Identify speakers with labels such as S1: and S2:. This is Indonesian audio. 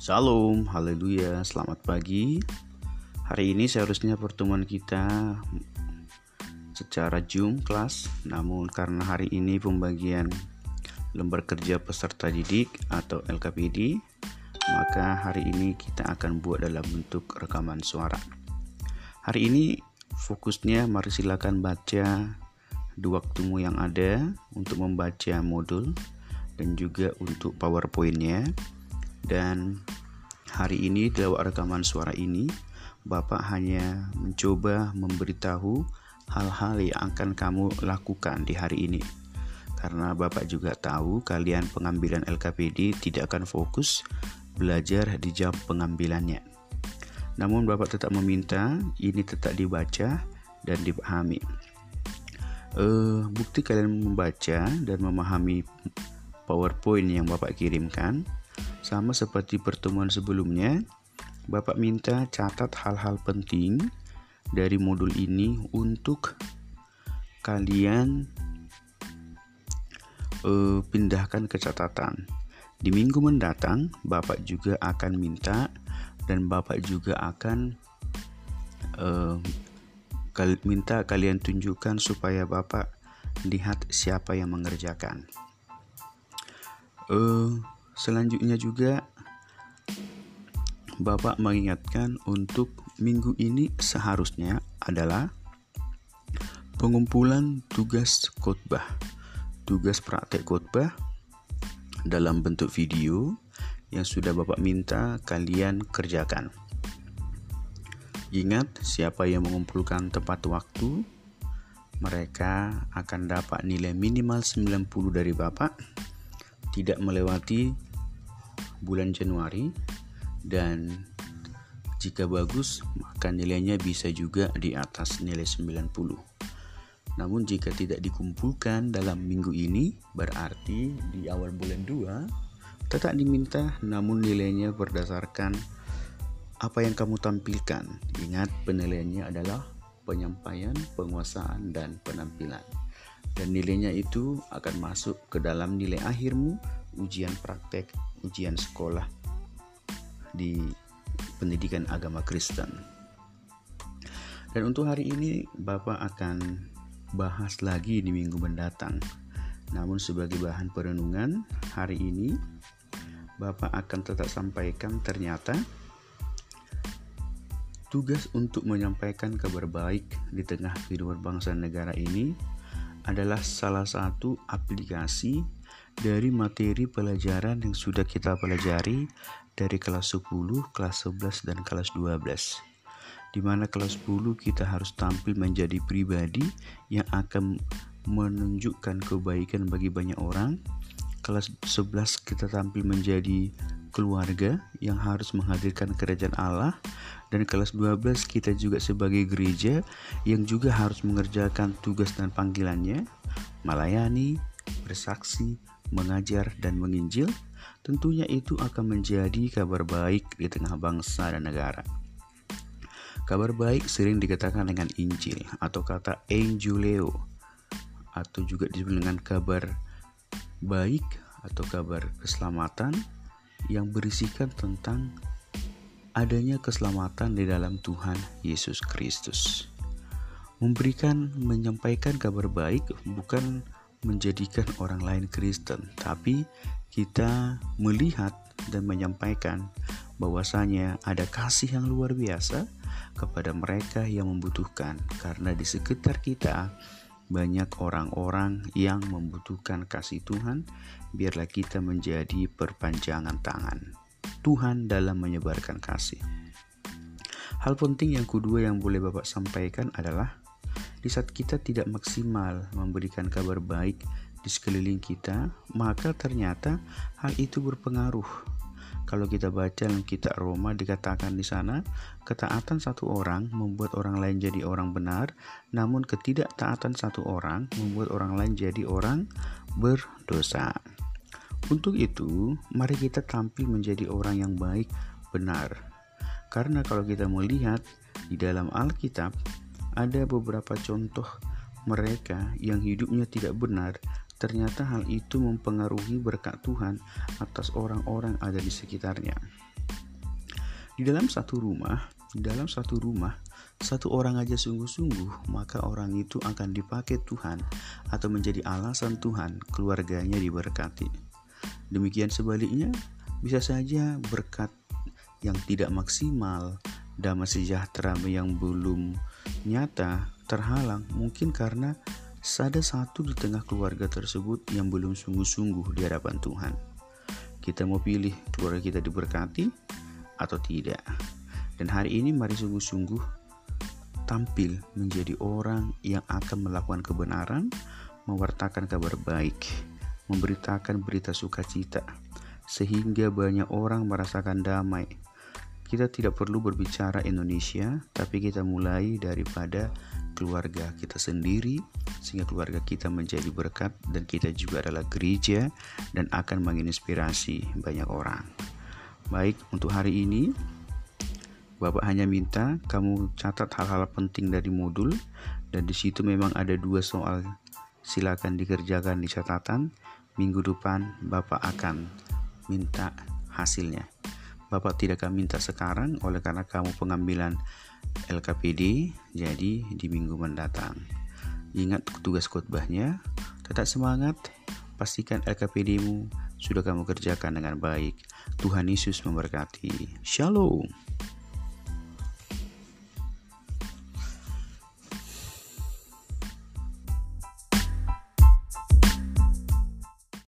S1: Shalom, haleluya, selamat pagi. Hari ini seharusnya pertemuan kita secara Zoom kelas, namun karena hari ini pembagian lembar kerja peserta didik atau LKPD, maka hari ini kita akan buat dalam bentuk rekaman suara. Hari ini fokusnya mari silakan baca dua waktumu yang ada untuk membaca modul dan juga untuk PowerPoint-nya dan hari ini lewat rekaman suara ini Bapak hanya mencoba memberitahu hal-hal yang akan kamu lakukan di hari ini. Karena Bapak juga tahu kalian pengambilan LKPD tidak akan fokus belajar di jam pengambilannya. Namun Bapak tetap meminta ini tetap dibaca dan dipahami. Uh, bukti kalian membaca dan memahami PowerPoint yang Bapak kirimkan sama seperti pertemuan sebelumnya, Bapak minta catat hal-hal penting dari modul ini untuk kalian uh, pindahkan ke catatan. Di minggu mendatang, Bapak juga akan minta dan Bapak juga akan uh, minta kalian tunjukkan supaya Bapak lihat siapa yang mengerjakan. Uh, Selanjutnya juga Bapak mengingatkan untuk minggu ini seharusnya adalah pengumpulan tugas khotbah. Tugas praktek khotbah dalam bentuk video yang sudah Bapak minta kalian kerjakan. Ingat, siapa yang mengumpulkan tepat waktu, mereka akan dapat nilai minimal 90 dari Bapak, tidak melewati bulan Januari dan jika bagus maka nilainya bisa juga di atas nilai 90. Namun jika tidak dikumpulkan dalam minggu ini berarti di awal bulan 2 tetap diminta namun nilainya berdasarkan apa yang kamu tampilkan. Ingat penilaiannya adalah penyampaian, penguasaan dan penampilan. Dan nilainya itu akan masuk ke dalam nilai akhirmu ujian praktek ujian sekolah di pendidikan agama Kristen. Dan untuk hari ini Bapak akan bahas lagi di minggu mendatang. Namun sebagai bahan perenungan hari ini Bapak akan tetap sampaikan ternyata tugas untuk menyampaikan kabar baik di tengah kehidupan bangsa negara ini adalah salah satu aplikasi dari materi pelajaran yang sudah kita pelajari dari kelas 10, kelas 11, dan kelas 12. Di mana kelas 10 kita harus tampil menjadi pribadi yang akan menunjukkan kebaikan bagi banyak orang. Kelas 11 kita tampil menjadi keluarga yang harus menghadirkan kerajaan Allah dan kelas 12 kita juga sebagai gereja yang juga harus mengerjakan tugas dan panggilannya melayani, bersaksi, mengajar, dan menginjil, tentunya itu akan menjadi kabar baik di tengah bangsa dan negara. Kabar baik sering dikatakan dengan Injil atau kata Anguleo atau juga disebut dengan kabar baik atau kabar keselamatan yang berisikan tentang adanya keselamatan di dalam Tuhan Yesus Kristus. Memberikan menyampaikan kabar baik bukan menjadikan orang lain Kristen, tapi kita melihat dan menyampaikan bahwasanya ada kasih yang luar biasa kepada mereka yang membutuhkan. Karena di sekitar kita banyak orang-orang yang membutuhkan kasih Tuhan biarlah kita menjadi perpanjangan tangan. Tuhan dalam menyebarkan kasih. Hal penting yang kedua yang boleh Bapak sampaikan adalah di saat kita tidak maksimal memberikan kabar baik di sekeliling kita, maka ternyata hal itu berpengaruh. Kalau kita baca dalam kitab Roma dikatakan di sana, ketaatan satu orang membuat orang lain jadi orang benar, namun ketidaktaatan satu orang membuat orang lain jadi orang berdosa. Untuk itu, mari kita tampil menjadi orang yang baik, benar. Karena kalau kita melihat di dalam Alkitab, ada beberapa contoh mereka yang hidupnya tidak benar, ternyata hal itu mempengaruhi berkat Tuhan atas orang-orang ada di sekitarnya. Di dalam satu rumah, di dalam satu rumah, satu orang aja sungguh-sungguh, maka orang itu akan dipakai Tuhan atau menjadi alasan Tuhan keluarganya diberkati. Demikian sebaliknya, bisa saja berkat yang tidak maksimal, damai sejahtera yang belum nyata terhalang mungkin karena ada satu di tengah keluarga tersebut yang belum sungguh-sungguh di hadapan Tuhan. Kita mau pilih keluarga kita diberkati atau tidak. Dan hari ini mari sungguh-sungguh tampil menjadi orang yang akan melakukan kebenaran, mewartakan kabar baik, memberitakan berita sukacita, sehingga banyak orang merasakan damai. Kita tidak perlu berbicara Indonesia, tapi kita mulai daripada keluarga kita sendiri sehingga keluarga kita menjadi berkat dan kita juga adalah gereja dan akan menginspirasi banyak orang. Baik, untuk hari ini Bapak hanya minta kamu catat hal-hal penting dari modul dan di situ memang ada dua soal. Silakan dikerjakan di catatan. Minggu depan Bapak akan minta hasilnya. Bapak tidak akan minta sekarang oleh karena kamu pengambilan LKPD jadi di minggu mendatang. Ingat tugas khotbahnya, tetap semangat, pastikan LKPD-mu sudah kamu kerjakan dengan baik. Tuhan Yesus memberkati. Shalom.